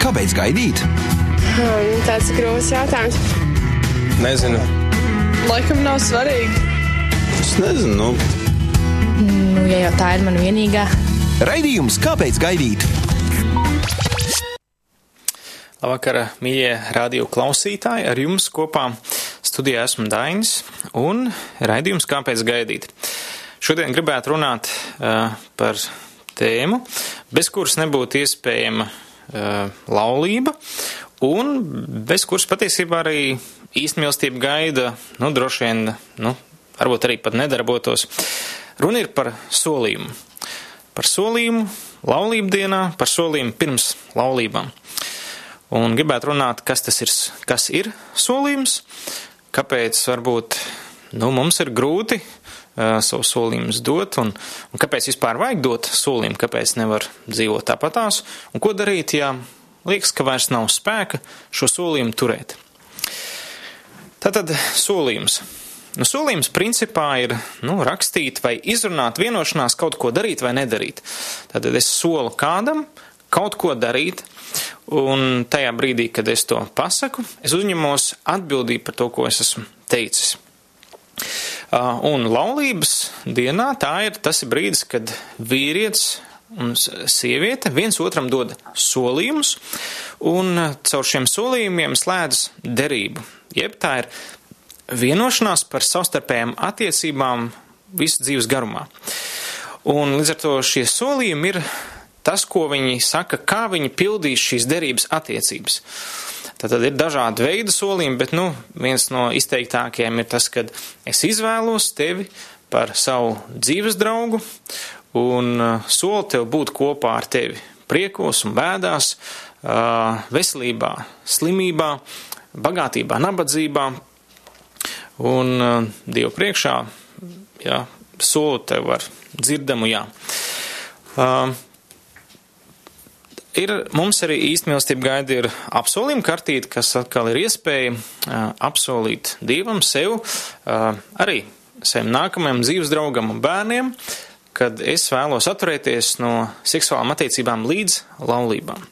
Kāpēc gaidīt? Hmm, tāds ir grūts jautājums. Nezinu. Laikam nav svarīgi. Es nezinu. Nu. Nu, ja jau tā ir mana vienīgā. Raidījums Kāpēc gaidīt? Labvakar, mīļie radio klausītāji! Ar jums kopā studijā esmu Dainis un raidījums Kāpēc gaidīt? Šodien gribētu runāt uh, par tēmu, bez kuras nebūtu iespējama uh, laulība un bez kuras patiesībā arī īstmīlestība gaida, nu, droši vien, nu, varbūt arī pat nedarbotos. Runa ir par solījumu. Par solījumu laulību dienā, par solījumu pirms laulībām. Un gribētu runāt, kas tas ir, kas ir solījums, kāpēc varbūt nu, mums ir grūti uh, savu solījumus dot, un, un kāpēc vispār vajag dot solījumu, kāpēc nevar dzīvot tāpatās, un ko darīt, ja liekas, ka vairs nav spēka šo solījumu turēt. Tātad solījums. Nu, solījums principā ir nu, rakstīt vai izrunāt vienošanās kaut ko darīt vai nedarīt. Tātad es solu kādam kaut ko darīt, un tajā brīdī, kad es to pasaku, es uzņemos atbildību par to, ko es esmu teicis. Un laulības dienā tā ir tas ir brīdis, kad vīrietis un sieviete viens otram dod solījumus, un caur šiem solījumiem slēdz derību. Jeb tā ir vienošanās par savstarpējām attiecībām visu dzīves garumā. Un līdz ar to šie solījumi ir tas, ko viņi saka, kā viņi pildīs šīs derības attiecības. Tātad ir dažādi veidi solījumi, bet nu, viens no izteiktākajiem ir tas, ka es izvēlos tevi par savu dzīves draugu un uh, solu tev būt kopā ar tevi priekos un bēdās, uh, veselībā, slimībā, bagātībā, nabadzībā, un uh, Dievu priekšā, jā, solu tev ar dzirdamu jā. Ir mums arī īstenībā gaida ir apsolījuma kartīte, kas atkal ir iespēja uh, apsolīt Dievam, sev, uh, arī saviem nākamajam dzīves draugam un bērniem, kad es vēlos atturēties no seksuālām attiecībām līdz laulībām.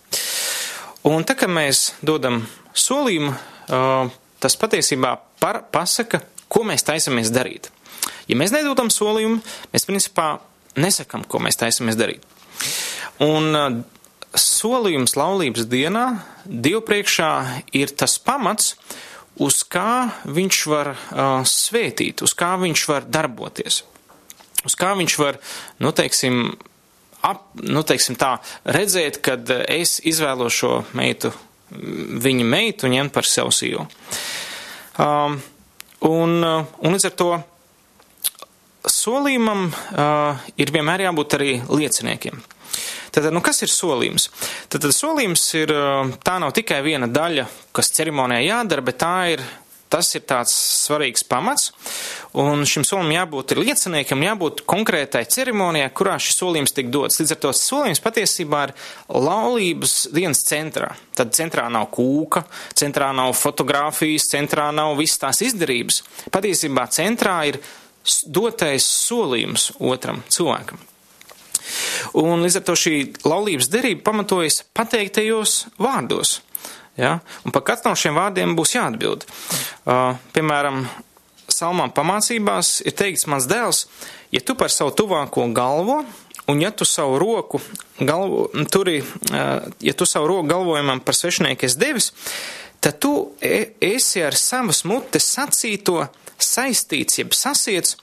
Un tā kā mēs dodam solījumu, uh, tas patiesībā par, pasaka, ko mēs taisamies darīt. Ja mēs nedodam solījumu, mēs principā nesakam, ko mēs taisamies darīt. Un uh, solījums laulības dienā Dievu priekšā ir tas pamats, uz kā viņš var uh, svētīt, uz kā viņš var darboties, uz kā viņš var, nu, teiksim, ap, nu, teiksim tā, redzēt, kad es izvēlos šo meitu, viņa meitu ņemt par sev sīvu. Um, un, un līdz ar to solījumam uh, ir vienmēr jābūt arī lieciniekiem. Tātad, nu, kas ir solījums? Tātad solījums ir, tā nav tikai viena daļa, kas ceremonijā jādara, bet tā ir, tas ir tāds svarīgs pamats, un šim solim jābūt ir lieciniekam, jābūt konkrētai ceremonijai, kurā šis solījums tiek dots. Līdz ar to solījums patiesībā ir laulības dienas centrā. Tad centrā nav kūka, centrā nav fotografijas, centrā nav visas tās izdarības. Patiesībā centrā ir dotais solījums otram cilvēkam. Un līdz ar to šī laulības derība pamatojas pateiktajos vārdos. Ja? Un par katru no šiem vārdiem būs jāatbild. Uh, piemēram, salmām pamācībās ir teikts mans dēls, ja tu par savu tuvāko galvo, un ja tu savu roku galvo, turi, uh, ja tu savu roku galvojumam par svešinieku esi devis, tad tu e, esi ar savas mutes sacīto saistīts, jeb sasiets,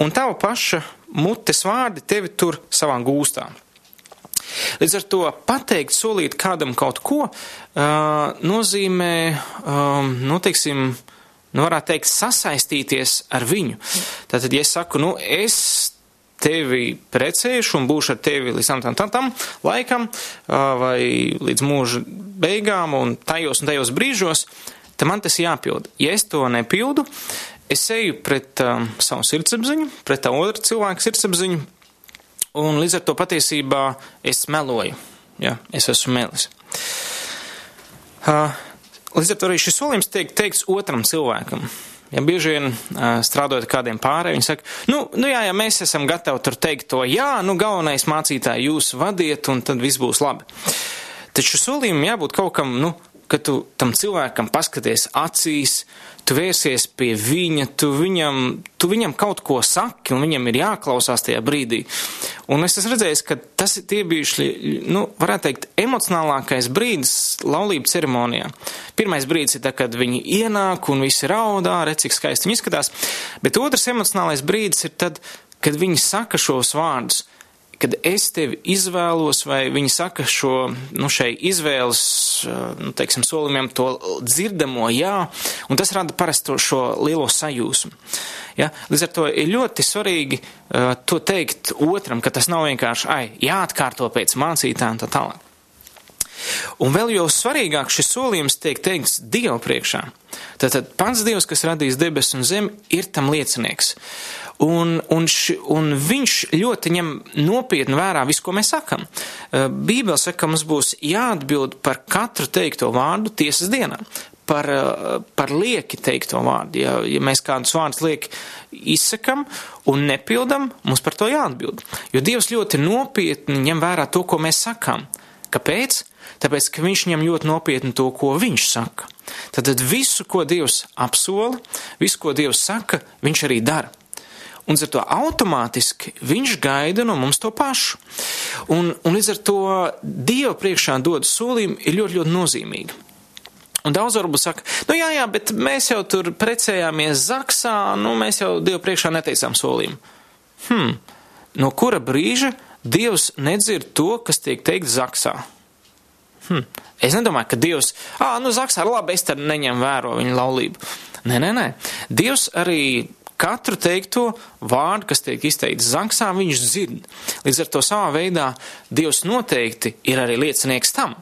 un tava paša mutes vārdi tevi tur savā gūstā. Līdz ar to pateikt, solīt kādam kaut ko, uh, nozīmē, nu, teiksim, nu, varētu teikt, sasaistīties ar viņu. Tātad, ja es saku, nu, es tevi precēšu un būšu ar tevi līdz tam, tam, tam, tam laikam, uh, vai līdz mūža beigām un tajos un tajos brīžos, tad man tas jāpild. Ja es to nepildu, es eju pret um, savu sirdsapziņu, pret tā otra cilvēka sirdsapziņu, un līdz ar to patiesībā es meloju. Ja, es esmu melis. Uh, līdz ar to arī šis solījums tiek teikts otram cilvēkam. Ja bieži vien uh, strādājot kādiem pārējiem, viņi saka, nu, nu jā, ja mēs esam gatavi tur teikt to, jā, nu galvenais mācītāji jūs vadiet, un tad viss būs labi. Taču solījumam jābūt kaut kam, nu, ka tu tam cilvēkam paskaties acīs, tu vērsies pie viņa, tu viņam, tu viņam kaut ko saki, un viņam ir jāklausās tajā brīdī. Un es esmu redzējis, ka tas ir tie bijuši, nu, varētu teikt, emocionālākais brīdis laulību ceremonijā. Pirmais brīdis ir tā, kad viņi ienāk un visi raudā, redz, cik skaisti viņi izskatās, bet otrs emocionālais brīdis ir tad, kad viņi saka šos vārdus kad es tevi izvēlos, vai viņi saka šo, nu, šai izvēles, nu, teiksim, solījumiem to dzirdamo jā, un tas rada parasto šo lielo sajūsmu. Ja? Līdz ar to ir ļoti svarīgi uh, to teikt otram, ka tas nav vienkārši, ai, jāatkārto pēc mācītājiem tā tālāk. Un vēl jau svarīgāk šis solījums tiek teikts Dievu priekšā. Tātad pats Dievs, kas radīs debesis un zemi, ir tam liecinieks. Un, un, š, un viņš ļoti ņem nopietni vērā visu, ko mēs sakam. Bībele saka, ka mums būs jāatbild par katru teikto vārdu tiesas dienā. Par, par lieki teikto vārdu. Ja, ja mēs kādus vārdus lieki izsakam un nepildam, mums par to jāatbild. Jo Dievs ļoti nopietni ņem vērā to, ko mēs sakam. Kāpēc? Tāpēc, ka viņš ņem ļoti nopietni to, ko viņš saka. Tad visu, ko Dievs apsola, visu, ko Dievs saka, viņš arī dara. Un ar to automātiski viņš gaida no mums to pašu. Un, un līdz ar to Dieva priekšā dod solījumu ir ļoti, ļoti nozīmīgi. Un daudz varbūt saka, nu jā, jā, bet mēs jau tur precējāmies Zaksā, nu mēs jau Dievu priekšā neteicām solījumu. Hmm, no kura brīža Dievs nedzird to, kas tiek teikt Zaksā? Hmm. Es nedomāju, ka Dievs, ah, nu Zaksā labi, es tad neņem vēro viņa laulību. Nē, nē, nē. Dievs arī katru teikto vārdu, kas tiek izteikts zaksā, viņš dzird. Līdz ar to savā veidā Dievs noteikti ir arī liecinieks tam.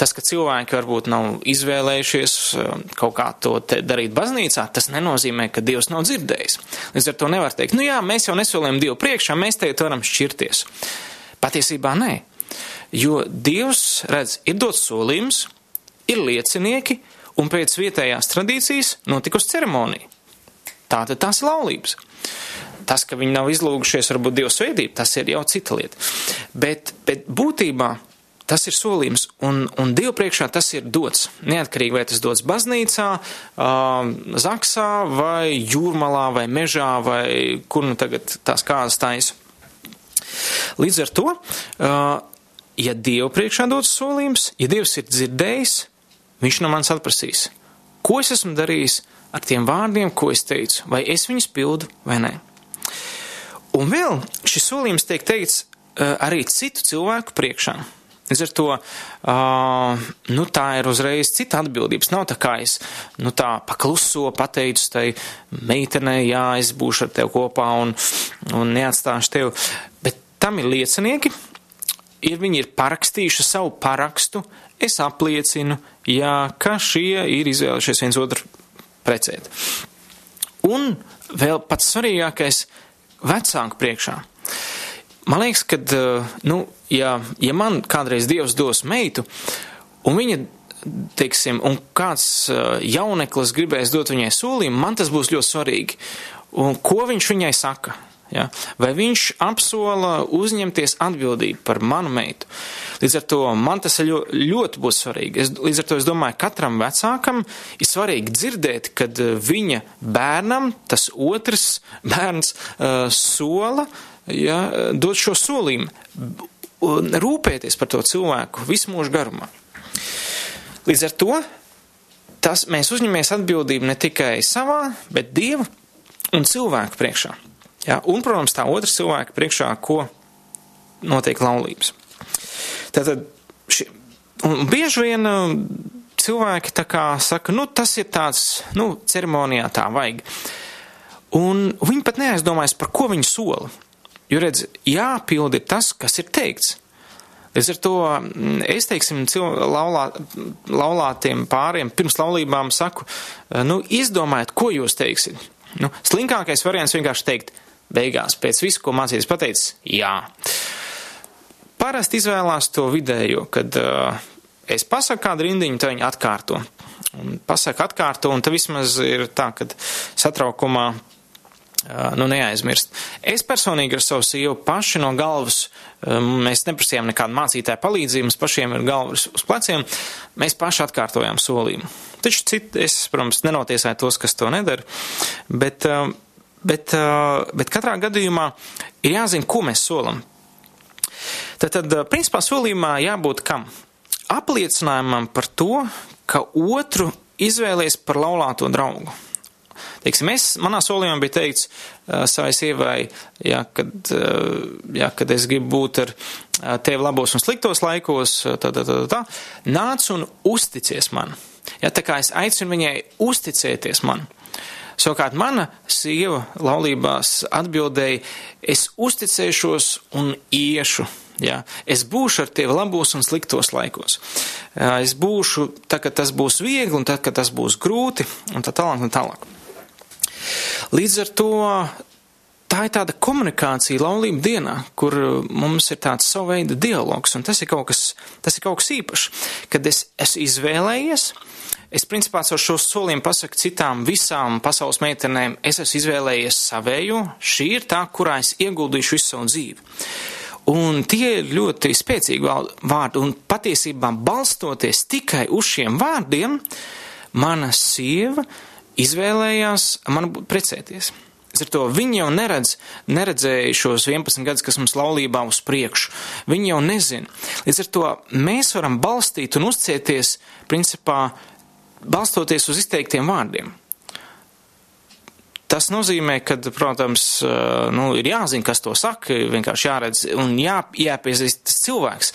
Tas, ka cilvēki varbūt nav izvēlējušies um, kaut kā to darīt baznīcā, tas nenozīmē, ka Dievs nav dzirdējis. Līdz ar to nevar teikt, nu jā, mēs jau nesolījām Dievu priekšā, mēs tagad varam šķirties. Patiesībā nē. Jo Dievs, redz, ir dots solījums, ir liecinieki, un pēc vietējās tradīcijas notikusi ceremonija. Tātad tās ir laulības. Tas, ka viņi nav izlūgušies, varbūt Dieva svētību, tas ir jau cita lieta. Bet, bet būtībā tas ir solījums, un, un Dievu priekšā tas ir dots. Neatkarīgi vai tas dots baznīcā, zaksā, vai jūrmalā, vai mežā, vai kur nu tagad tās kāzas taisa. Līdz ar to, ja Dievu priekšā dots solījums, ja Dievs ir dzirdējis, viņš no manis atprasīs, ko es esmu darījis, ar tiem vārdiem, ko es teicu, vai es viņus pildu vai nē. Un vēl šis solījums tiek teikts uh, arī citu cilvēku priekšā. Līdz ar to uh, nu, tā ir uzreiz cita atbildības. Nav tā kā es nu, tā pakluso pateicu tai meitenei, jā, es būšu ar tevi kopā un, un neatstāšu tevi. Bet tam ir liecinieki, ir viņi ir parakstījuši savu parakstu, es apliecinu, jā, ka šie ir izvēlušies viens otru precēt. Un vēl pats svarīgākais - vecāku priekšā. Man liekas, ka, eh, nu, ja, ja man kādreiz Dievs dos meitu, un viņa, teiksim, un kāds eh, jauneklis gribēs dot viņai solījumu, man tas būs ļoti svarīgi. Un ko viņš viņai saka? Ja? Vai viņš apsola uzņemties atbildību par manu meitu? Līdz ar to man tas ļoti, ļoti būs svarīgi. Es, līdz ar to es domāju, katram vecākam ir svarīgi dzirdēt, kad uh, viņa bērnam tas otrs bērns uh, sola, ja, dod šo solījumu, rūpēties par to cilvēku visu mūžu garumā. Līdz ar to tas mēs uzņemamies atbildību ne tikai savā, bet Dieva un cilvēku priekšā. Ja? Un, protams, tā otrs cilvēka priekšā, ko notiek laulības. Tātad, ši, un bieži vien uh, cilvēki tā kā saka, nu, tas ir tāds, nu, ceremonijā tā vajag. Un viņi pat neaizdomājas, par ko viņi sola. Jo, redz, jāpild ir tas, kas ir teikts. Līdz ar to mm, es, teiksim, laulā, laulātiem pāriem pirms laulībām saku, nu, izdomājiet, ko jūs teiksiet. Nu, slinkākais variants vienkārši teikt, beigās pēc visu, ko mācīties pateicis, jā. Parasti izvēlās to vidējo, kad uh, es pasaku kādu rindiņu, tad viņi atkārto. Un pasaka atkārto, un tad vismaz ir tā, ka satraukumā nu, neaizmirst. Es personīgi ar savu sievu paši no galvas, mēs neprasījām nekādu mācītāju palīdzību, mums pašiem ir galvas uz pleciem, mēs paši atkārtojām solījumu. Taču citi, es, protams, nenotiesāju tos, kas to nedara, bet, bet, bet katrā gadījumā ir jāzina, ko mēs solam. Tad, tad principā solījumā jābūt kam? Apliecinājumam par to, ka otru izvēlies par laulāto draugu. Teiksim, es, manā solījumā bija teikts uh, savai sievai, ja, kad, uh, ja, kad es gribu būt ar uh, tevi labos un sliktos laikos, tā, tā, tā, tā, nāc un uzticies man. Ja, tā kā es aicinu viņai uzticēties man. Savukārt mana sieva laulībās atbildēja, es uzticēšos un iešu. Jā, es būšu ar tevi labos un sliktos laikos. Es būšu tad, kad tas būs viegli, un tad, kad tas būs grūti, un tā tālāk, un tālāk. Līdz ar to tā ir tāda komunikācija laulību dienā, kur mums ir tāds savu veidu dialogs, un tas ir kaut kas, tas ir kaut kas īpašs, kad es esmu izvēlējies. Es principā ar šo solījumu pasaku citām visām pasaules meitenēm, es esmu izvēlējies savējo, šī ir tā, kurā es ieguldīšu visu savu dzīvi. Un tie ir ļoti spēcīgi vārdi, un patiesībā balstoties tikai uz šiem vārdiem, mana sieva izvēlējās man precēties. Ar to viņi jau neredz, neredzēja šos 11 gadus, kas mums laulībā uz priekšu. Viņi jau nezina. Līdz ar to mēs varam balstīt un uzcieties, principā, balstoties uz izteiktiem vārdiem. Tas nozīmē, ka, protams, nu, ir jāzina, kas to saka, vienkārši jāredz un jā, jāpiezīst tas cilvēks,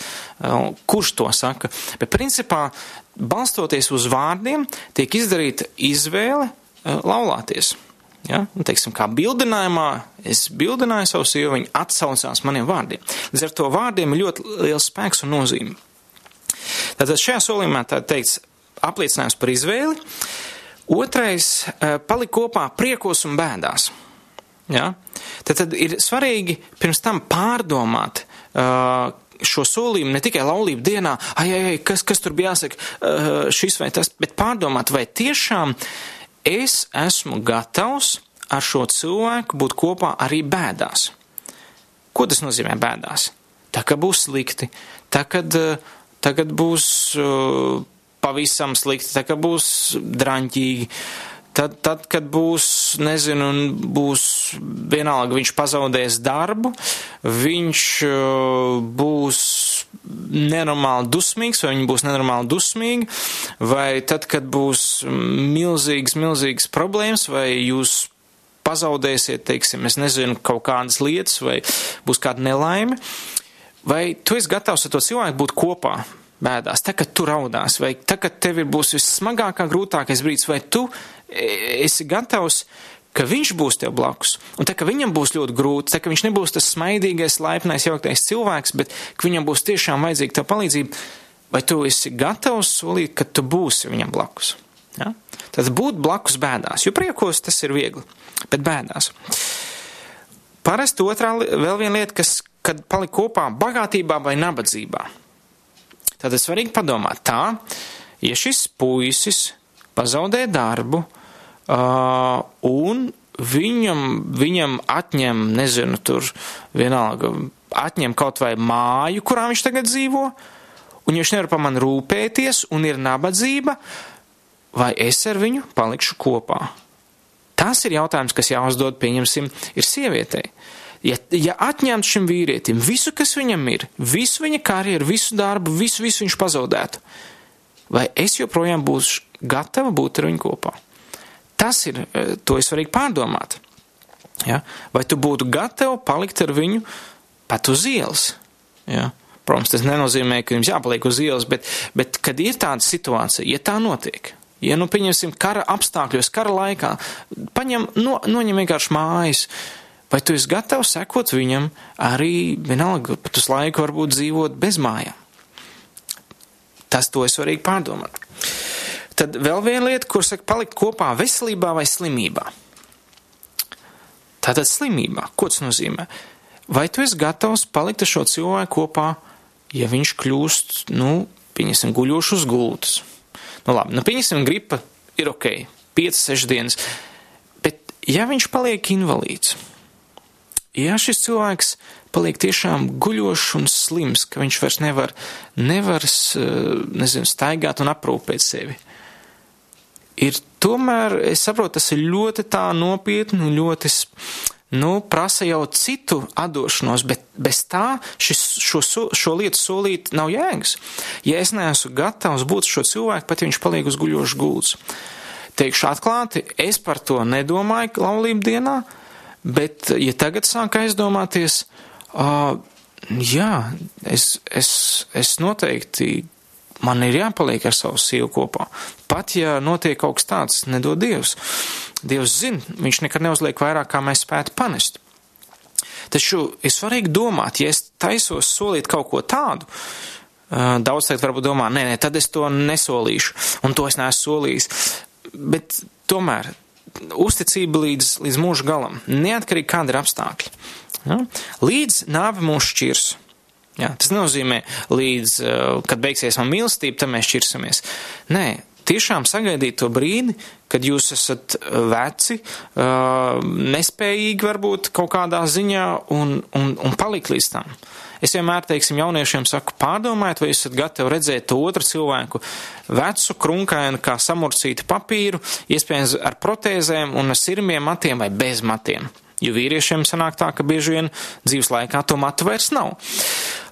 kurš to saka. Bet, principā, balstoties uz vārdiem, tiek izdarīta izvēle laulāties. Ja? Un, teiksim, kā bildinājumā, es bildināju savu sievu, viņa atsaucās maniem vārdiem. Līdz ar to vārdiem ir ļoti liels spēks un nozīme. Tātad šajā solījumā tā teikts apliecinājums par izvēli. Otrais eh, - palikt kopā priekos un bēdās. Ja? Tad, tad ir svarīgi pirms tam pārdomāt uh, šo solījumu ne tikai laulību dienā, ai, ai, ai kas, kas tur bija jāsaka, uh, šis vai tas, bet pārdomāt, vai tiešām es esmu gatavs ar šo cilvēku būt kopā arī bēdās. Ko tas nozīmē bēdās? Tā, ka būs slikti, tā, kad, tagad būs uh, pavisam slikti, tā kā būs draņķīgi. Tad, tad, kad būs, nezinu, būs vienalga, viņš pazaudēs darbu, viņš uh, būs nenormāli dusmīgs, vai viņi būs nenormāli dusmīgi, vai tad, kad būs milzīgas, milzīgas problēmas, vai jūs pazaudēsiet, teiksim, es nezinu, kaut kādas lietas, vai būs kāda nelaime, vai tu esi gatavs ar to cilvēku būt kopā, bēdās, tā, kad tu raudās, vai tā, kad tev ir būs vissmagākā, grūtākais brīdis, vai tu e, esi gatavs, ka viņš būs tev blakus, un tā, ka viņam būs ļoti grūti, tā, ka viņš nebūs tas smaidīgais, laipnais, jauktais cilvēks, bet ka viņam būs tiešām vajadzīga tā palīdzība, vai tu esi gatavs solīt, ka tu būsi viņam blakus. Ja? Tad būt blakus bēdās, jo priekos tas ir viegli, bet bēdās. Parasti otrā vēl viena lieta, kas, kad paliek kopā bagātībā vai nabadzībā. Tātad svarīgi padomāt tā, ja šis puisis pazaudē darbu uh, un viņam, viņam atņem, nezinu, tur vienalga, atņem kaut vai māju, kurā viņš tagad dzīvo, un viņš nevar pa man rūpēties un ir nabadzība, vai es ar viņu palikšu kopā? Tas ir jautājums, kas jāuzdod, pieņemsim, ir sievietei. Ja, ja atņemt šim vīrietim visu, kas viņam ir, visu viņa karjeru, visu darbu, visu, visu viņš pazaudētu, vai es joprojām būšu gatava būt ar viņu kopā? Tas ir, e, to ir svarīgi pārdomāt. Ja? Vai tu būtu gatava palikt ar viņu pat uz ielas? Ja? Protams, tas nenozīmē, ka jums jāpaliek uz ielas, bet, bet kad ir tāda situācija, ja tā notiek, ja, nu, pieņemsim, kara apstākļos, kara laikā, paņem, no, noņem vienkārši mājas, uh, Vai tu esi gatavs sekot viņam arī vienalga pat uz laiku varbūt dzīvot bez mājām? Tas to ir svarīgi pārdomāt. Tad vēl viena lieta, kur saka palikt kopā veselībā vai slimībā. Tātad slimībā, ko tas nozīmē? Vai tu esi gatavs palikt ar šo cilvēku kopā, ja viņš kļūst, nu, pieņemsim, guļošu uz gultas? Nu labi, nu pieņemsim, gripa ir ok, 5-6 dienas ja viņš paliek invalīds, ja šis cilvēks paliek tiešām guļošs un slims, ka viņš vairs nevar, nevar nezinu, staigāt un aprūpēt sevi, ir tomēr, es saprotu, tas ir ļoti tā nopietni, ļoti, nu, prasa jau citu atdošanos, bet bez tā šis, šo, šo lietu solīt nav jēgas. Ja es neesmu gatavs būt šo cilvēku, pat ja viņš paliek uz guļošu gultas. Teikšu atklāti, es par to nedomāju laulību dienā, bet, ja tagad sāk aizdomāties, uh, jā, es, es, es noteikti, man ir jāpaliek ar savu sievu kopā. Pat ja notiek kaut kas tāds, nedod Dievs. Dievs zina, viņš nekad neuzliek vairāk, kā mēs spētu panest. Taču ir svarīgi domāt, ja es taisos solīt kaut ko tādu, daudz teikt varbūt domā, nē, nē, tad es to nesolīšu, un to es neesmu solījis bet tomēr uzticība līdz, līdz mūža galam, neatkarīgi kāda ir apstākļi. Ja? Līdz nāve mūs šķirs. Ja? Tas nozīmē, līdz, eh, kad beigsies man mīlestība, tad mēs šķirsimies. Nē, tiešām sagaidīt to brīdi, kad jūs esat veci, eh, nespējīgi varbūt kaut kādā ziņā un, un, un palikt līdz tam. Es vienmēr, teiksim, jauniešiem saku, pārdomājiet, vai esat gatavi redzēt otru cilvēku vecu, krunkainu, kā samurcītu papīru, iespējams ar protēzēm un ar sirmiem matiem vai bez matiem. Jo vīriešiem sanāk tā, ka bieži vien dzīves laikā to matu vairs nav.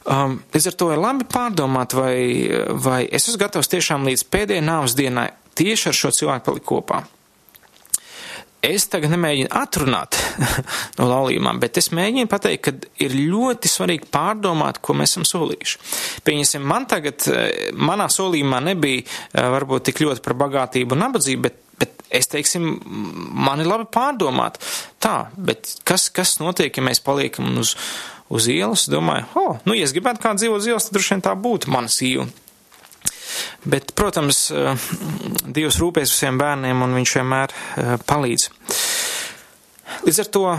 Um, līdz ar to ir labi pārdomāt, vai, vai es esmu gatavs tiešām līdz pēdējai nāves dienai tieši ar šo cilvēku palikt kopā es tagad nemēģinu atrunāt no laulībām, bet es mēģinu pateikt, ka ir ļoti svarīgi pārdomāt, ko mēs esam solījuši. Pieņemsim, man tagad, eh, manā solījumā nebija eh, varbūt tik ļoti par bagātību un nabadzību, bet, bet es teiksim, man ir labi pārdomāt. Tā, bet kas, kas notiek, ja mēs paliekam uz, uz ielas? Domāju, oh, nu, ja es gribētu kādu dzīvot uz ielas, tad droši vien tā būtu mana sīva. Bet, protams, eh, Dievs rūpēs visiem bērniem un viņš vienmēr eh, palīdz. Līdz ar to uh,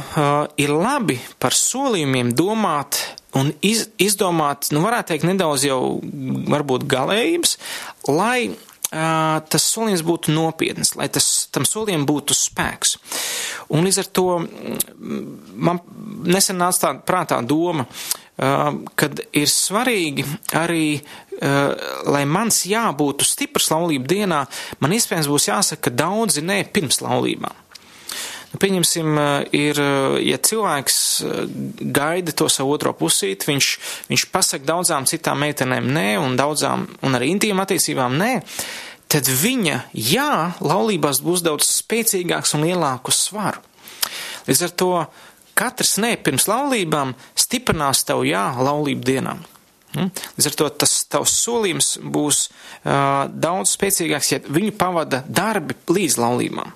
ir labi par solījumiem domāt un iz, izdomāt, nu, varētu teikt, nedaudz jau varbūt galējības, lai tas solījums būtu nopietns, lai tas, tam solījumam būtu spēks. Un līdz ar to mm, man nesen nāca tā prātā doma, uh, kad ir svarīgi arī Eh, lai mans jā būtu stiprs laulību dienā, man iespējams būs jāsaka daudzi nē pirms laulībām. Nu, pieņemsim, eh, ir, eh, ja cilvēks gaida to savu otro pusīti, viņš, viņš pasaka daudzām citām meitenēm nē un daudzām, un arī intīm attiecībām nē, tad viņa jā laulībās būs daudz spēcīgāks un lielāku svaru. Līdz ar to katrs nē pirms laulībām stiprinās tev jā laulību dienām. Hm? Līdz ar to tas tavs solījums būs uh, daudz spēcīgāks, ja viņu pavada darbi līdz laulībām.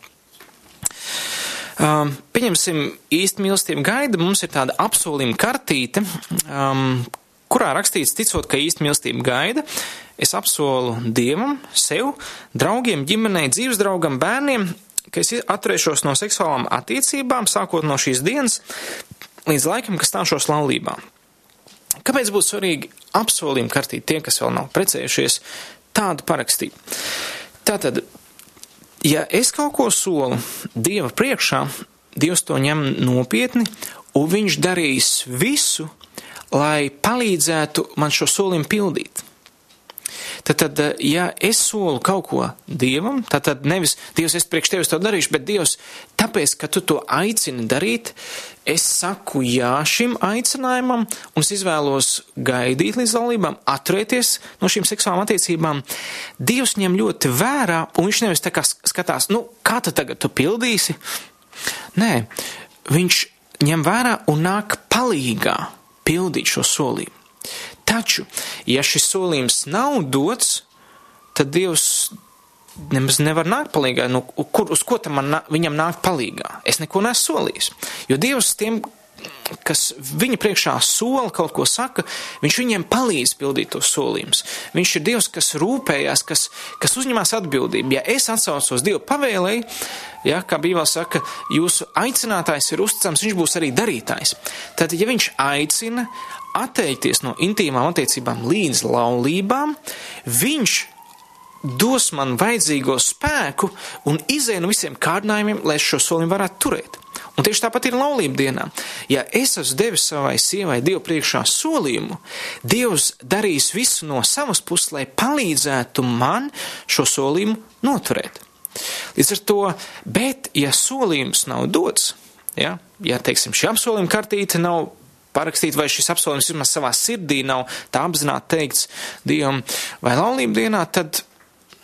Um, pieņemsim, īsti mīlestība gaida, mums ir tāda apsolījuma kartīte, um, kurā rakstīts, ticot, ka īsti mīlestība gaida, es apsolu Dievam, sev, draugiem, ģimenei, dzīves draugam, bērniem, ka es atturēšos no seksuālām attiecībām, sākot no šīs dienas līdz laikam, kas stāšos laulībā. Kāpēc būtu svarīgi apsolījumu kartīt tie, kas vēl nav precējušies, tādu parakstīt? Tātad, ja es kaut ko solu Dieva priekšā, Dievs to ņem nopietni, un viņš darīs visu, lai palīdzētu man šo solījumu pildīt. Tad, tad, ja es solu kaut ko Dievam, tad, tad nevis Dievs, es priekš tevis to darīšu, bet Dievs, tāpēc, ka tu to aicini darīt, es saku jā šim aicinājumam un es izvēlos gaidīt līdz laulībām, atturēties no šīm seksuālām attiecībām. Dievs ņem ļoti vērā, un viņš nevis tā kā skatās, nu, kā tu tagad tu pildīsi? Nē, viņš ņem vērā un nāk palīgā pildīt šo solījumu. Taču, ja šis solījums nav dots, tad Dievs nemaz nevar nākt palīgā. Nu, kur, uz ko tam man, viņam nākt palīgā? Es neko nesu solījis. Jo Dievs tiem, kas viņa priekšā sola kaut ko saka, viņš viņiem palīdz pildīt tos solījumus. Viņš ir Dievs, kas rūpējās, kas, kas uzņemās atbildību. Ja es atsaucos Dievu pavēlēji, ja, kā Bībelē saka, jūsu aicinātājs ir uzticams, viņš būs arī darītājs. Tad, ja viņš aicina, atteikties no intīmām attiecībām līdz laulībām, viņš dos man vajadzīgo spēku un izēju no visiem kārdinājumiem, lai šo solījumu varētu turēt. Un tieši tāpat ir laulība dienā. Ja es esmu devis savai sievai Dievu priekšā solījumu, Dievs darīs visu no savas puses, lai palīdzētu man šo solījumu noturēt. Līdz ar to, bet ja solījums nav dots, ja, ja teiksim, šī apsolījuma kartīte nav parakstīt, vai šis apsolījums vismaz savā sirdī nav tā apzināti teikts Dievam vai laulību dienā, tad,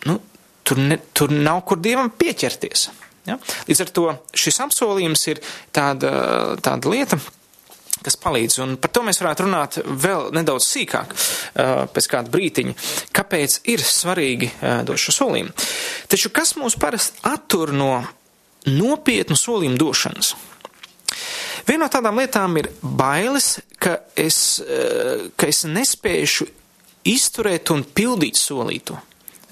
nu, tur, ne, tur nav kur Dievam pieķerties. Ja? Līdz ar to šis apsolījums ir tāda, tāda lieta, kas palīdz, un par to mēs varētu runāt vēl nedaudz sīkāk pēc kāda brītiņa, kāpēc ir svarīgi dot šo solījumu. Taču kas mūs parasti attur no nopietnu solījumu došanas? Viena no tādām lietām ir bailes, ka es, ka es nespēšu izturēt un pildīt solīto.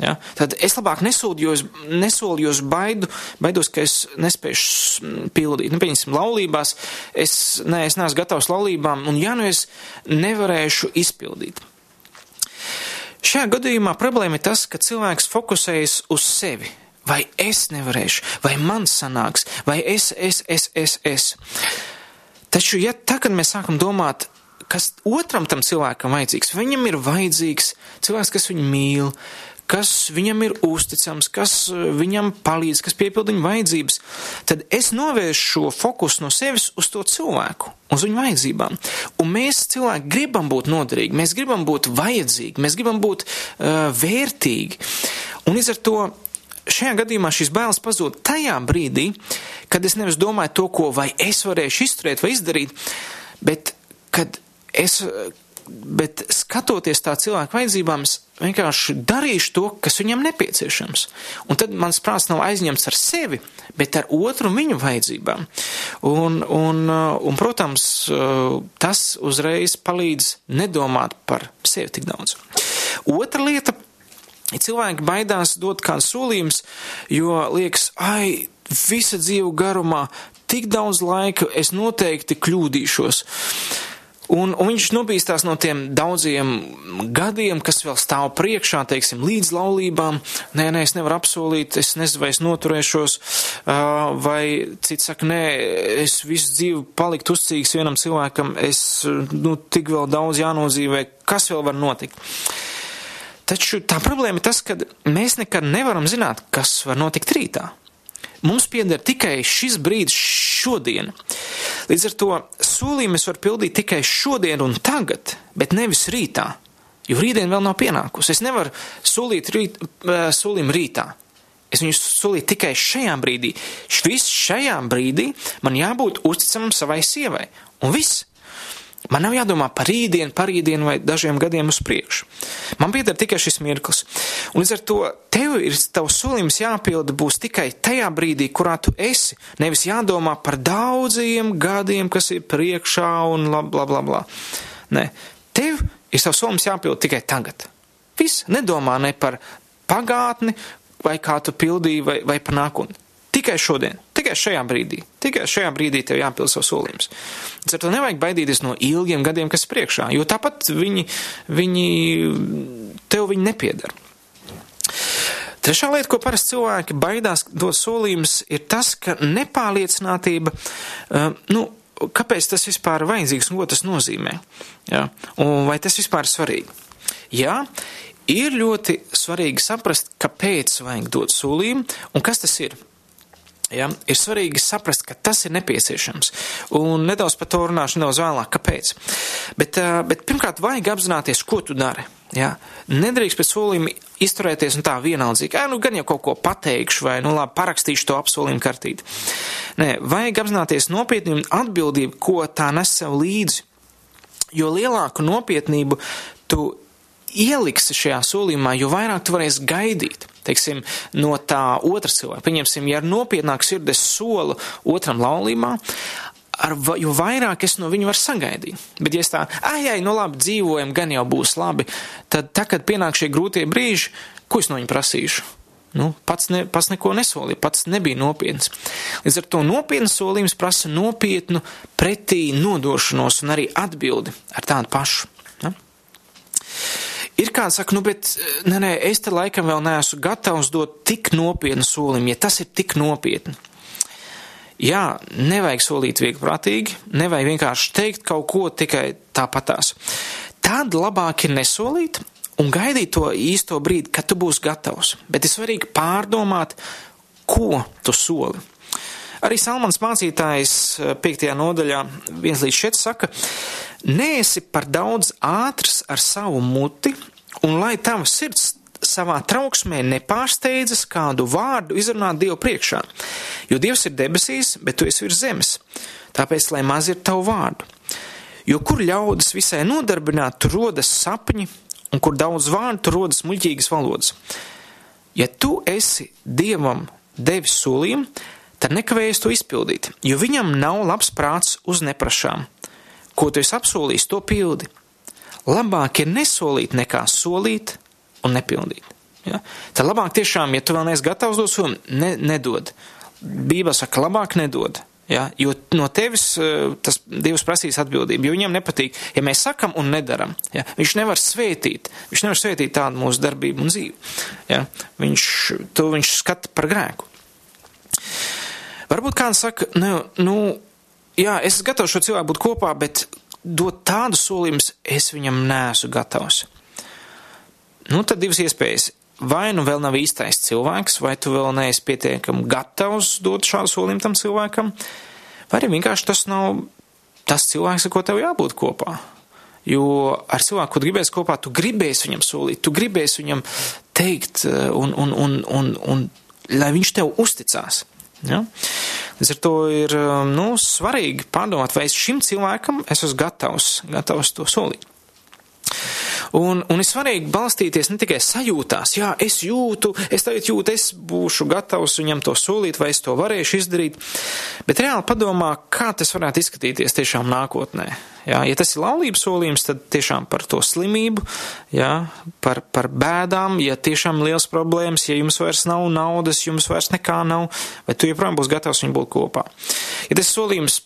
Ja? Tad es labāk nesolu, jo es, nesolu, jo es baidu, baidos, ka es nespēšu pildīt. Nu, pieņemsim, laulībās, es, ne, es neesmu gatavs laulībām, un ja nu es nevarēšu izpildīt. Šajā gadījumā problēma ir tas, ka cilvēks fokusējas uz sevi. Vai es nevarēšu, vai man sanāks, vai es, es, es, es, es. Taču, ja tagad mēs sākam domāt, kas otram tam cilvēkam vajadzīgs, viņam ir vajadzīgs cilvēks, kas viņu mīl, kas viņam ir uzticams, kas eh, viņam palīdz, kas piepilda viņa vajadzības, tad es novēršu šo fokusu no sevis uz to cilvēku, uz viņu vajadzībām. Un mēs cilvēki gribam būt noderīgi, mēs gribam būt vajadzīgi, mēs gribam būt uh, vērtīgi. Un līdz ar to šajā gadījumā šīs bailes pazūd tajā brīdī, kad es nevis domāju to, ko vai es varēšu izturēt vai izdarīt, bet kad es bet skatoties tā cilvēku vajadzībām, es vienkārši darīšu to, kas viņam nepieciešams. Un tad mans prāts nav aizņemts ar sevi, bet ar otru viņu vajadzībām. Un, un, un protams, tas uzreiz palīdz nedomāt par sevi tik daudz. Otra lieta. Cilvēki baidās dot kādu solījumus, jo liekas, ai, visa dzīve garumā, tik daudz laika, es noteikti kļūdīšos. Uh, Un, un viņš nobīstās no tiem daudziem gadiem, kas vēl stāv priekšā, teiksim, līdz laulībām. Nē, nē, es nevaru apsolīt, es nezinu, vai es noturēšos, vai cits saka, nē, es visu dzīvi paliktu uzcīgs vienam cilvēkam, es, nu, tik vēl daudz jānodzīvē, kas vēl var notikt. Taču tā problēma ir tas, ka mēs nekad nevaram zināt, kas var notikt rītā. Mums pieder tikai šis brīdis, šodien. Līdz ar to solījumu es varu pildīt tikai šodien un tagad, bet nevis rītā, jo rītdien vēl nav pienākusi. Es nevaru solīt rīt, eh, solījumu rītā. Es viņu solīju tikai šajā brīdī. Švis šajā brīdī man jābūt uzticamam savai sievai. Un viss. Man nav jādomā par rītdienu, par rītdienu vai dažiem gadiem uz priekšu. Man pieder tikai šis mirklis. Un līdz ar to tev ir tavs solījums jāpilda būs tikai tajā brīdī, kurā tu esi. Nevis jādomā par daudziem gadiem, kas ir priekšā un bla bla bla. bla. Nē, tev ir tavs solījums jāpilda tikai tagad. Viss, nedomā ne par pagātni, vai kā tu pildīji, vai, vai par nākotni. Tikai šodien, tikai šajā brīdī, tikai šajā brīdī tev jāpild savs solījums. Ar to nevajag baidīties no ilgiem gadiem, kas priekšā, jo tāpat viņi, viņi tev viņi nepiedara. Trešā lieta, ko parasti cilvēki baidās dot solījumus, ir tas, ka nepārliecinātība, uh, nu, kāpēc tas vispār ir vajadzīgs un ko tas nozīmē? Jā, un vai tas vispār ir svarīgi? Jā, ir ļoti svarīgi saprast, kāpēc vajag dot solījumu un kas tas ir. Ja, ir svarīgi saprast, ka tas ir nepieciešams. Un nedaudz par to runāšu nedaudz vēlāk, kāpēc. Bet, bet pirmkārt, vajag apzināties, ko tu dari. Ja? Nedrīkst pēc solījuma izturēties un tā vienaldzīgi, nu gan jau kaut ko pateikšu vai, nu labi, parakstīšu to apsolījumu kartīti. Nē, vajag apzināties nopietnību un atbildību, ko tā nes sev līdzi. Jo lielāku nopietnību tu ieliksi šajā solījumā, jo vairāk tu varēsi gaidīt teiksim, no tā otra cilvēka. Pieņemsim, ja ar nopietnāku sirdi solu otram laulībā, ar, jo vairāk es no viņa varu sagaidīt. Bet, ja es tā, ai, ai, nu labi, dzīvojam, gan jau būs labi, tad, tā, kad pienāk šie grūtie brīži, ko es no viņa prasīšu? Nu, pats, ne, pats neko nesolīja, pats nebija nopietns. Līdz ar to nopietnas solījums prasa nopietnu pretī nodošanos un arī atbildi ar tādu pašu. Ja? Ir kāds saka, nu, bet, nē, nē, es te laikam vēl neesmu gatavs dot tik nopietnu solījumu, ja tas ir tik nopietni. Jā, nevajag solīt vieglprātīgi, nevajag vienkārši teikt kaut ko tikai tāpatās. Tad labāk ir nesolīt un gaidīt to īsto brīdi, kad tu būsi gatavs. Bet ir svarīgi pārdomāt, ko tu soli. Arī Salmans mācītājs 5. nodaļā 1 līdz 4 saka, neesi par daudz ātrs ar savu muti, un lai tava sirds savā trauksmē nepārsteidzas kādu vārdu izrunāt Dievu priekšā, jo Dievs ir debesīs, bet tu esi virs zemes, tāpēc, lai maz ir tavu vārdu. Jo kur ļaudis visai nodarbināt, tur rodas sapņi, un kur daudz vārdu, tur rodas muļķīgas valodas. Ja tu esi Dievam devis solījumu, tad nekavējies to izpildīt, jo viņam nav labs prāts uz neprašām. Ko tu esi apsolījis, to pildi. Labāk ir nesolīt nekā solīt un nepildīt. Ja? Tad labāk tiešām, ja tu vēl neesi gatavs dot somu, ne, nedod. Bībele saka, labāk nedod. Ja? Jo no tevis tas Dievs prasīs atbildību, jo viņam nepatīk, ja mēs sakam un nedaram. Ja? Viņš nevar svētīt, viņš nevar svētīt tādu mūsu darbību un dzīvi. Ja? Viņš, to viņš skata par grēku. Varbūt kāds saka, nu, nu, jā, es gatavs šo cilvēku būt kopā, bet dot tādu solījumus es viņam neesmu gatavs. Nu, tad divas iespējas. Vai nu vēl nav īstais cilvēks, vai tu vēl neesi pietiekami gatavs dot šādu solījumu tam cilvēkam, vai arī vienkārši tas nav tas cilvēks, ar ko tev jābūt kopā. Jo ar cilvēku, ko gribēs kopā, tu gribēsi viņam solīt, tu gribēsi viņam teikt, un, un, un, un, un lai viņš tev uzticās. Ja? Līdz ar to ir nu, svarīgi pārdomāt, vai es šim cilvēkam esmu gatavs, gatavs to solīt. Un, un ir svarīgi balstīties ne tikai sajūtās, jā, es jūtu, es tagad jūtu, es būšu gatavs viņam to solīt, vai es to varēšu izdarīt, bet reāli padomā, kā tas varētu izskatīties tiešām nākotnē. Jā, ja tas ir laulības solījums, tad tiešām par to slimību, jā, par, par bēdām, ja tiešām liels problēmas, ja jums vairs nav naudas, jums vairs nekā nav, vai tu joprojām būs gatavs viņu būt kopā. Ja tas solījums,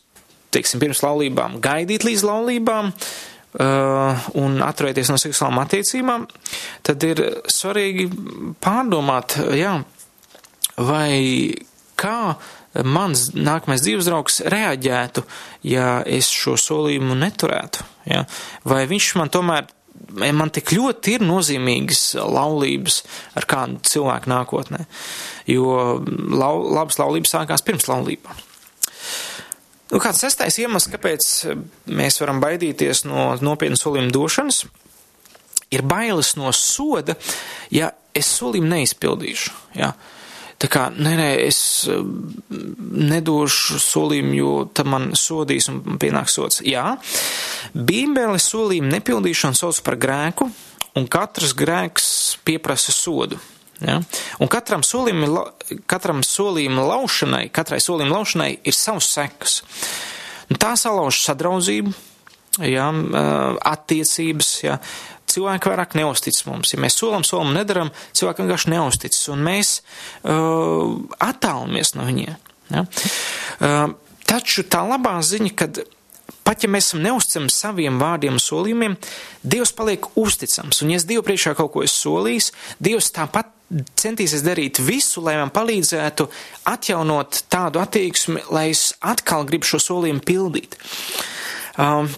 teiksim, pirms laulībām, gaidīt līdz laulībām, un atturēties no seksuālām attiecībām, tad ir svarīgi pārdomāt, jā, vai kā mans nākamais dzīves draugs reaģētu, ja es šo solījumu neturētu. Ja? Vai viņš man tomēr, man tik ļoti ir nozīmīgas laulības ar kādu cilvēku nākotnē, jo lau, labas laulības sākās pirms laulībām. Nu, kāds sestais iemesls, kāpēc mēs varam baidīties no nopietnas solījuma došanas, ir bailes no soda, ja es solījumu neizpildīšu. Ja? Tā kā, nē, nē, es nedošu solījumu, jo tam man sodīs un pienāks sots. Jā, Bībele solījumu nepildīšanu sauc par grēku, un katrs grēks pieprasa sodu. Ja? Un katram solījuma, katram solījuma laušanai, katrai solījuma laušanai ir savs sekas. Un tā salauž sadraudzību, ja, attiecības, ja. cilvēki vairāk neustic mums. Ja mēs solam, solam nedaram, cilvēki vienkārši neustic, un mēs uh, attālamies no viņiem. Ja. Uh, taču tā labā ziņa, kad pat ja mēs esam neusticami saviem vārdiem un solījumiem, Dievs paliek uzticams. Un ja es Dievu priekšā kaut ko esmu solījis, Dievs tāpat centīsies darīt visu, lai man palīdzētu atjaunot tādu attieksmi, lai es atkal gribu šo solījumu pildīt. Um,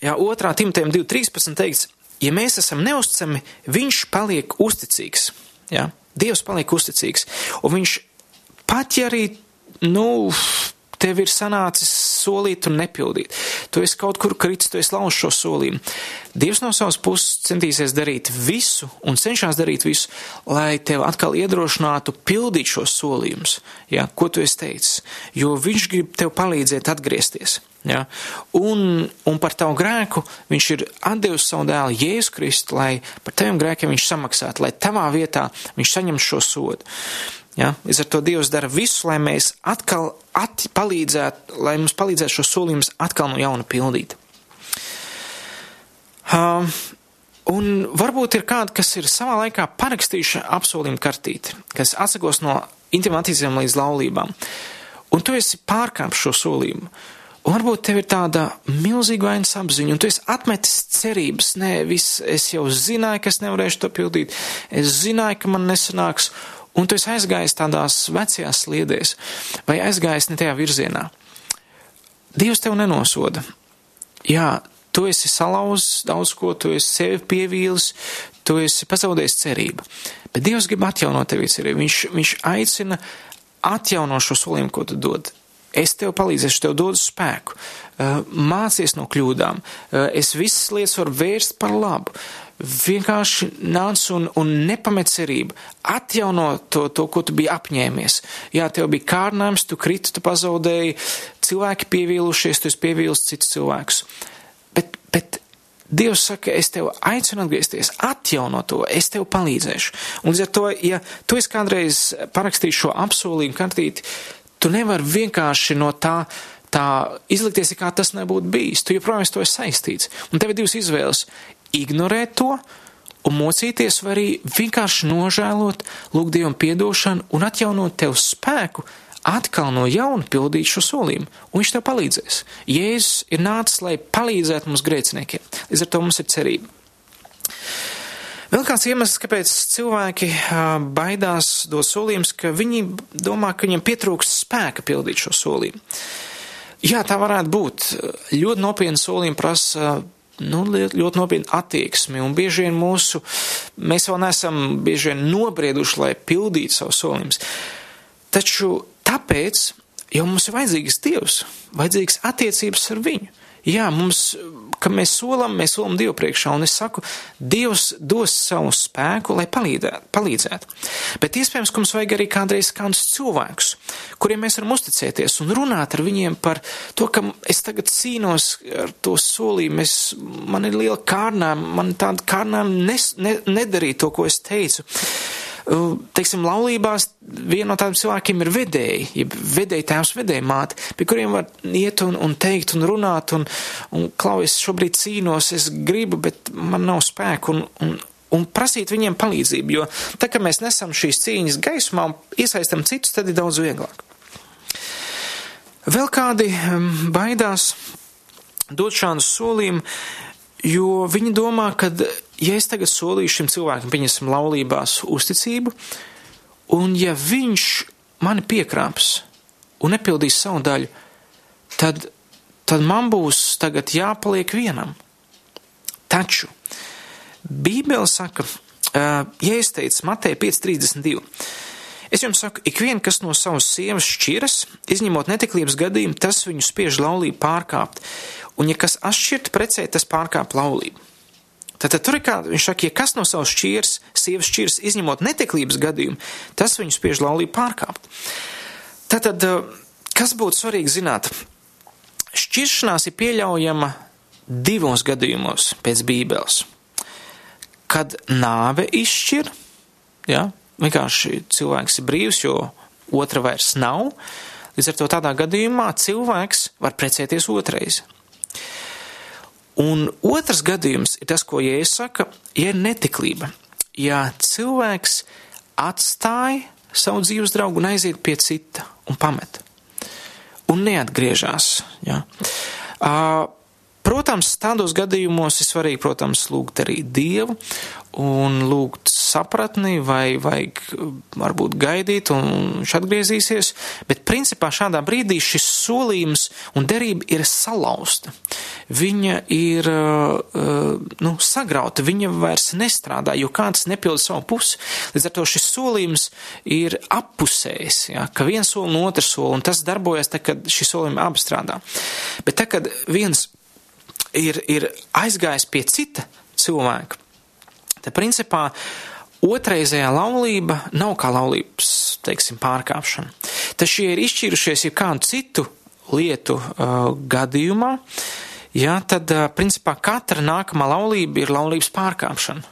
jā, otrā Timotejam 2.13 teikts, ja mēs esam neusticami, viņš paliek uzticīgs. Jā, Dievs paliek uzticīgs. Un viņš pat ja arī, nu, tev ir sanācis solīt un nepildīt. Tu esi kaut kur kritis, tu esi lauž šo solījumu. Dievs no savas puses centīsies darīt visu un cenšas darīt visu, lai tev atkal iedrošinātu pildīt šos solījumus, ja, ko tu esi teicis, jo viņš grib tev palīdzēt atgriezties. Ja? Un, un par tavu grēku viņš ir atdevis savu dēlu Jēzu Kristu, lai par taviem grēkiem viņš samaksātu, lai tavā vietā viņš saņem šo sodu. Ja? Līdz ar to Dievs dara visu, lai mēs atkal palīdzētu, lai mums palīdzētu šo solījumus atkal no jauna pildīt. Uh, un varbūt ir kādi, kas ir savā laikā parakstījuši apsolījumu kartīti, kas atsakos no intimām attiecībām līdz laulībām, un tu esi pārkāpis šo solījumu. Un varbūt tev ir tāda milzīga vainas apziņa, un tu esi atmetis cerības. Nē, viss, es jau zināju, ka es nevarēšu to pildīt. Es zināju, ka man nesanāks, un tu esi aizgājis tādās vecajās sliedēs, vai aizgājis ne tajā virzienā. Dievs tev nenosoda. Jā, tu esi salauzis daudz ko, tu esi sevi pievīlis, tu esi pazaudējis cerību. Bet Dievs grib atjaunot tevi cerību. Viņš, viņš aicina atjaunot šo solījumu, ko tu dod. Es tev palīdzēšu, tev dodu spēku, mācies no kļūdām, es visas lietas varu vērst par labu. Vienkārši nāc un, un nepamet cerību, atjauno to, to, ko tu biji apņēmies. Jā, tev bija kārdinājums, tu kriti, tu pazaudēji, cilvēki pievīlušies, tu esi pievīlis citus cilvēkus. Bet, bet Dievs saka, es tev aicinu atgriezties, atjauno to, es tev palīdzēšu. Un līdz ar to, ja tu esi kādreiz parakstījis šo apsolījumu kartīti, Tu nevari vienkārši no tā, tā izlikties, kā tas nebūtu bijis. Tu joprojām esi saistīts. Un tev ir divas izvēles - ignorēt to un mocīties, vai arī vienkārši nožēlot, lūgt Dievam piedošanu un atjaunot tev spēku atkal no jauna pildīt šo solījumu, un viņš tev palīdzēs. Jēzus ir nācis, lai palīdzētu mums grēciniekiem. Līdz ar to mums ir cerība. Vēl kāds iemesls, kāpēc cilvēki baidās dot solījumus, ka viņi domā, ka viņiem pietrūks spēka pildīt šo solījumu. Jā, tā varētu būt. Ļoti nopietni solījumi prasa nu, ļoti nopietnu attieksmi, un bieži vien mūsu, mēs vēl neesam bieži vien nobrieduši, lai pildītu savus solījumus. Taču tāpēc jau mums ir vajadzīgs Dievs, vajadzīgs attiecības ar viņu. Jā, mums, ka mēs solam, mēs solam Dievu priekšā, un es saku, Dievs dos savu spēku, lai palīdētu, palīdzētu. Bet iespējams, ka mums vajag arī kādreiz kādus cilvēkus, kuriem mēs varam uzticēties un runāt ar viņiem par to, ka es tagad cīnos ar to solījumu, es, man ir liela kārnām, man tāda kārnām nes, ne, nedarīt to, ko es teicu teiksim, laulībās viena no tādiem cilvēkiem ir vedēji, ja vedēji tēvs, vedēji māte, pie kuriem var iet un, un teikt un runāt, un, un klau, es šobrīd cīnos, es gribu, bet man nav spēku, un, un, un prasīt viņiem palīdzību, jo tā, ka mēs nesam šīs cīņas gaismā un iesaistam citus, tad ir daudz vieglāk. Vēl kādi baidās dot šādu solījumu, jo viņi domā, ka ja es tagad solīšu šim cilvēkam, pieņemsim, laulībās uzticību, un ja viņš mani piekrāps un nepildīs savu daļu, tad, tad man būs tagad jāpaliek vienam. Taču Bībele saka, ja es teicu Mateja 5.32, es jums saku, ik vien, kas no savas sievas šķiras, izņemot netiklības gadījumu, tas viņu spiež laulību pārkāpt, un ja kas atšķirt precē, tas pārkāp laulību. Tad tur ir kā viņš saka, ja kas no savas šķiras, sievas šķiras, izņemot neteklības gadījumu, tas viņu spiež laulību pārkāpt. Tātad, kas būtu svarīgi zināt? Šķiršanās ir pieļaujama divos gadījumos pēc Bībeles. Kad nāve izšķir, ja, vienkārši cilvēks ir brīvs, jo otra vairs nav, līdz ar to tādā gadījumā cilvēks var precēties otrais. Un otrs gadījums ir tas, ko Jēzus saka, ja ir netiklība. Ja cilvēks atstāja savu dzīves draugu un aiziet pie cita un pamet un neatgriežas. Ja. Uh, Protams, tādos gadījumos ir svarīgi, protams, lūgt arī Dievu un lūgt sapratni vai vajag varbūt gaidīt un viņš atgriezīsies, bet principā šādā brīdī šis solījums un derība ir salauzta. Viņa ir, nu, sagrauta, viņa vairs nestrādā, jo kāds nepilda savu pusi. Līdz ar to šis solījums ir appusējis, ja, ka viens soli un otrs soli, un tas darbojas, tad, kad šī solījuma abi strādā. Bet tad, kad viens ir, ir aizgājis pie cita cilvēka, tad principā otrreizējā laulība nav kā laulības, teiksim, pārkāpšana. Tas šie ir izšķīrušies jau kādu citu lietu uh, gadījumā, jā, tad, uh, principā, katra nākamā laulība ir laulības pārkāpšana.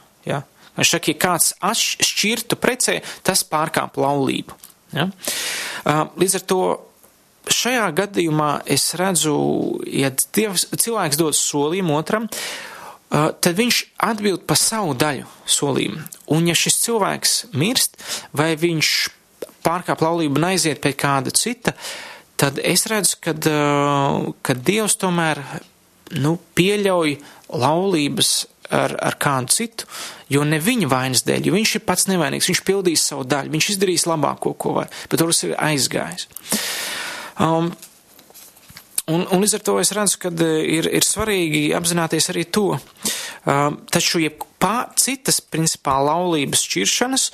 Viņš saka, ja kāds šķirtu precē, tas pārkāp laulību. Ja? Uh, līdz ar to šajā gadījumā es redzu, ja dievs, cilvēks dod solījumu otram, tad viņš atbild par savu daļu solījumu. Un ja šis cilvēks mirst, vai viņš pārkāp laulību un aiziet pie kāda cita, tad es redzu, ka Dievs tomēr nu, pieļauj laulības ar, ar kādu citu, jo ne viņa vainas dēļ, jo viņš ir pats nevainīgs, viņš pildīs savu daļu, viņš izdarīs labāko, ko var, bet tur ir aizgājis. Um, Un, un līdz ar to es redzu, ka ir, ir svarīgi apzināties arī to. Uh, taču, ja pā, citas, principā, laulības šķiršanas,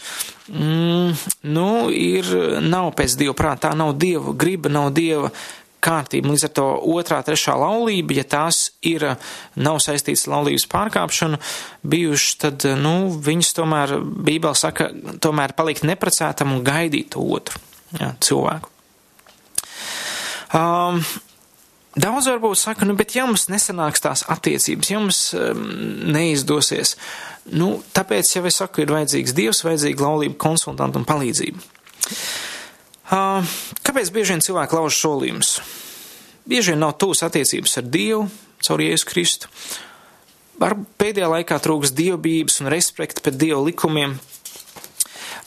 mm, nu, ir, nav pēc Dieva prāta, tā nav Dieva griba, nav Dieva kārtība. Līdz ar to otrā, trešā laulība, ja tās ir, nav saistītas ar laulības pārkāpšanu bijušas, tad, nu, viņas tomēr, Bībele saka, tomēr palikt neprecētam un gaidīt otru jā, cilvēku. Um, Daudz varbūt saka, nu, bet ja mums nesanāks tās attiecības, ja mums um, neizdosies, nu, tāpēc jau es saku, ir vajadzīgs Dievs, vajadzīga laulība, konsultantu un palīdzību. Uh, kāpēc bieži vien cilvēki lauž solījumus? Bieži vien nav tūs attiecības ar Dievu, caur Jēzu Kristu. Var pēdējā laikā trūks dievbības un respekta pret Dieva likumiem.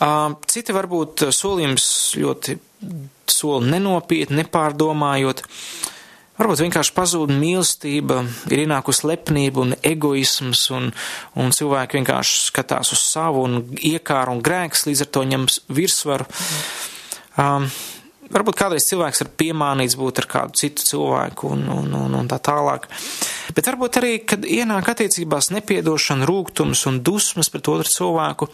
Uh, citi varbūt solījums ļoti soli nenopietni, nepārdomājot. Uh, Varbūt vienkārši pazūd mīlestība, ir ienākusi lepnība un egoisms, un, un cilvēki vienkārši skatās uz savu un iekāru un grēks, līdz ar to ņems virsvaru. Um, varbūt kādreiz cilvēks ir piemānīts būt ar kādu citu cilvēku un, un, un, un tā tālāk. Bet varbūt arī, kad ienāk attiecībās nepiedošana, rūgtums un dusmas pret otru cilvēku,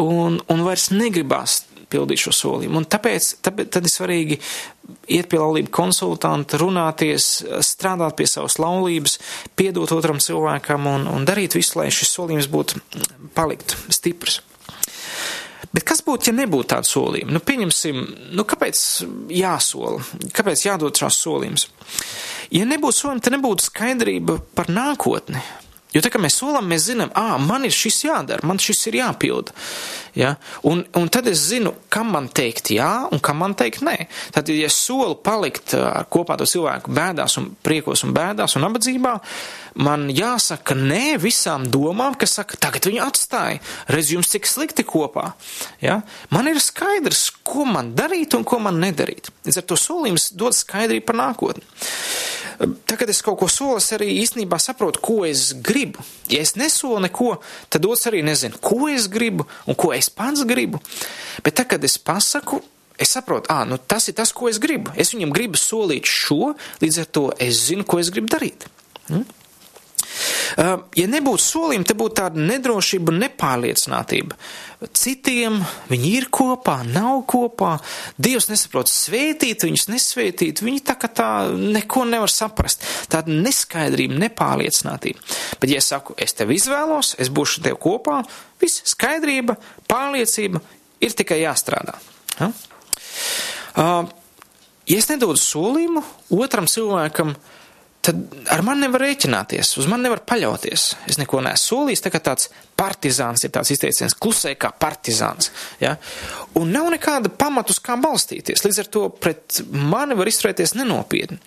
un, un vairs negribās pildīt šo solījumu. Un tāpēc, tāpēc tad ir svarīgi iet pie laulību konsultanta, runāties, strādāt pie savas laulības, piedot otram cilvēkam un, un darīt visu, lai šis solījums būtu palikt stiprs. Bet kas būtu, ja nebūtu tāda solījuma? Nu, pieņemsim, nu, kāpēc jāsola? Kāpēc jādod šās solījums? Ja nebūtu solījuma, tad nebūtu skaidrība par nākotni. Jo tā kā mēs solam, mēs zinām, ah, man ir šis jādara, man šis ir jāpilda. Ja? Un, un tad es zinu, kam man teikt jā un kam man teikt nē. Tad, ja es solu palikt ar kopā to cilvēku bēdās un priekos un bēdās un nabadzībā, man jāsaka nē visām domām, kas saka, tagad viņu atstāja, redz jums cik slikti kopā. Ja? Man ir skaidrs, ko man darīt un ko man nedarīt. Līdz ar to solījums dod skaidrību par nākotni. Tagad es kaut ko solu, es arī īstenībā saprotu, ko es gribu. Ja es nesolu neko, tad dots arī nezinu, ko es gribu un ko es pats gribu. Bet tad, kad es pasaku, es saprotu, ah, nu tas ir tas, ko es gribu. Es viņam gribu solīt šo, līdz ar to es zinu, ko es gribu darīt. Hmm? Ja nebūtu solījumi, te būtu tāda nedrošība un nepārliecinātība. Citiem viņi ir kopā, nav kopā, Dievs nesaprot svētīt, viņus nesvētīt, viņi tā kā tā neko nevar saprast. Tāda neskaidrība, nepārliecinātība. Bet, ja es saku, es tevi izvēlos, es būšu tev kopā, viss skaidrība, pārliecība ir tikai jāstrādā. Ja? Uh, ja es nedodu solījumu otram cilvēkam, uh, tad ar mani nevar rēķināties, uz mani nevar paļauties. Es neko neesmu solījis, tā kā tāds partizāns ir tāds izteiciens, klusē kā partizāns. Ja? Un nav nekāda pamatus, kā balstīties. Līdz ar to pret mani var izturēties nenopietni.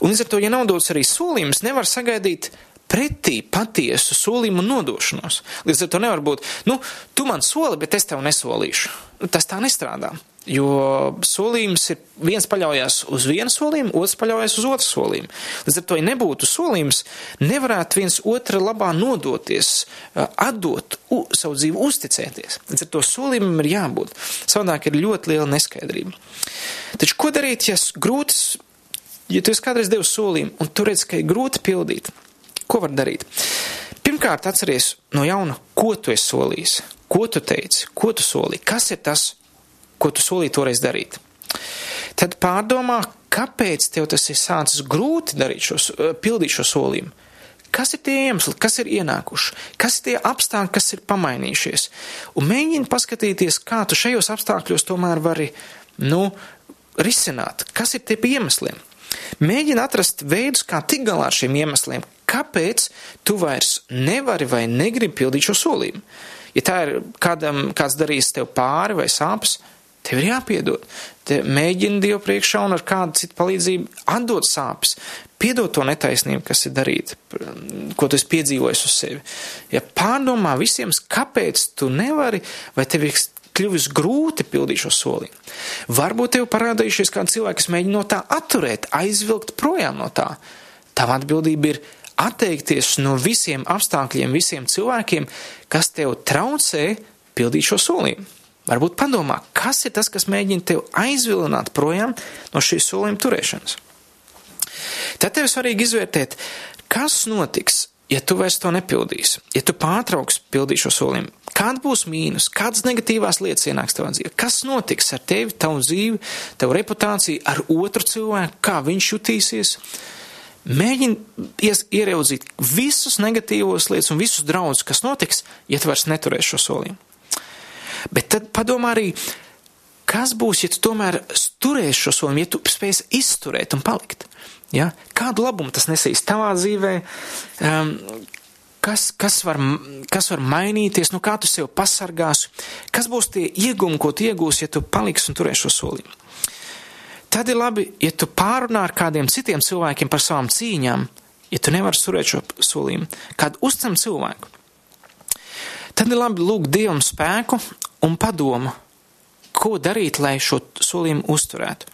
Un līdz ar to, ja nav dots arī solījums, nevar sagaidīt pretī patiesu solījumu nodošanos. Līdz ar to nevar būt, nu, tu man soli, bet es tev nesolīšu. Tas tā nestrādā. Jo solījums ir viens paļaujas uz vienu solījumu, otrs paļaujas uz otru solījumu. Līdz ar to, ja nebūtu solījums, nevarētu viens otra labā nodoties, atdot u, savu dzīvi, uzticēties. Līdz ar to solījumam ir jābūt. Savādāk ir ļoti liela neskaidrība. Taču ko darīt, ja grūti, ja tu esi kādreiz devis solījumu un tu redz, ka ir grūti pildīt? Ko var darīt? Pirmkārt, atceries no jauna, ko tu esi solījis, ko tu teici, ko tu solīji, kas ir tas, ko tu solīji toreiz darīt. Tad pārdomā, kāpēc tev tas ir sācis grūti darīt šo, eh, pildīt šo solījumu. Kas ir tie iemesli, kas ir ienākuši, kas ir tie apstākļi, kas ir pamainījušies. Un mēģini paskatīties, kā tu šajos apstākļos tomēr vari, nu, risināt, kas ir tie iemesliem. Mēģini atrast veidus, kā tikt galā ar šiem iemesliem, kāpēc tu vairs nevari vai negribi pildīt šo solījumu. Ja tā ir kādam, kāds darījis tev pāri vai sāpes, Tev ir jāpiedod. Te mēģini Dievu priekšā un ar kādu citu palīdzību atdot sāpes, piedot to netaisnību, kas ir darīta, ko tu esi piedzīvojis uz sevi. Ja pārdomā visiem, kāpēc tu nevari, vai tev ir kļuvis grūti pildīt šo solījumu. Varbūt tev parādījušies kādi cilvēki, kas mēģina no tā atturēt, aizvilkt projām no tā. Tava atbildība ir atteikties no visiem apstākļiem, visiem cilvēkiem, kas tev traucē pildīt šo solījumu. Varbūt padomā, kas ir tas, kas mēģina tev aizvilināt projām no šīs solījuma turēšanas. Tad tev svarīgi izvērtēt, kas notiks, ja tu vairs to nepildīsi, ja tu pārtrauks pildīt šo solījumu. Kāda būs mīnus, kādas negatīvās lietas ienāks tavā dzīvē? Kas notiks ar tevi, tavu dzīvi, tavu reputāciju, ar otru cilvēku, kā viņš jutīsies? Mēģini ieraudzīt visus negatīvos lietas un visus draudus, kas notiks, ja tu vairs neturēsi šo solījumu. Bet tad padomā arī, kas būs, ja tu tomēr turēsi šo solījumu, ja tu spēsi izturēt un palikt. Ja? Kādu labumu tas nesīs tavā dzīvē? Um, kas, kas, var, kas var mainīties, nu kā tu sev pasargāsi, kas būs tie iegūmi, ko tu iegūsi, ja tu paliksi un turēsi šo solījumu. Tad ir labi, ja tu pārunā ar kādiem citiem cilvēkiem par savām cīņām, ja tu nevari turēt šo solījumu, kādu uzticam cilvēku. Tad ir labi lūgt Dievam spēku un padomu, ko darīt, lai šo solījumu uzturētu.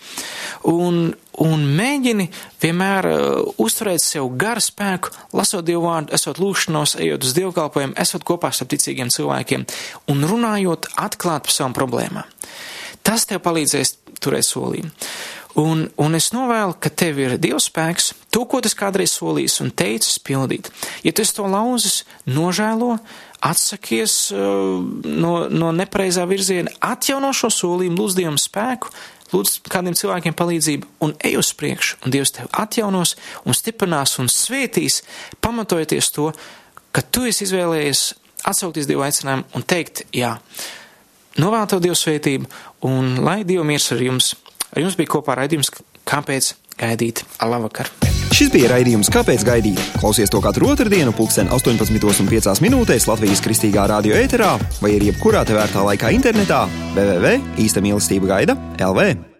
Un, un mēģini vienmēr uh, uzturēt sev garu spēku, lasot Dievu vārdu, esot lūgšanos, ejot uz dievkalpojumu, esot kopā ar ticīgiem cilvēkiem un runājot atklāt par savām problēmām. Tas tev palīdzēs turēt solījumu. Un, un es novēlu, ka tev ir Dieva spēks, to, ko tas kādreiz solījis un teicis, pildīt. Ja tu to lauzis, nožēlo, atsakies uh, no, no nepareizā virziena, atjauno šo solījumu, lūdz Dievam spēku, lūdz kādiem cilvēkiem palīdzību un ej uz priekšu, un Dievs tevi atjaunos un stiprinās un svētīs, pamatojoties to, ka tu esi izvēlējies atsaukties Dieva aicinājumu un teikt jā. Novēl tev Dieva svētību un lai Dieva miers ar jums. Ar jums bija kopā raidījums, kāpēc gaidīt. Labvakar! Šis bija raidījums Kāpēc gaidīt? Klausies to katru otrdienu, pulksten 18,5 minūtēs Latvijas kristīgā radio ēterā vai arī jebkurā tevērtā laikā internetā www.īsta mīlestība gaida LV.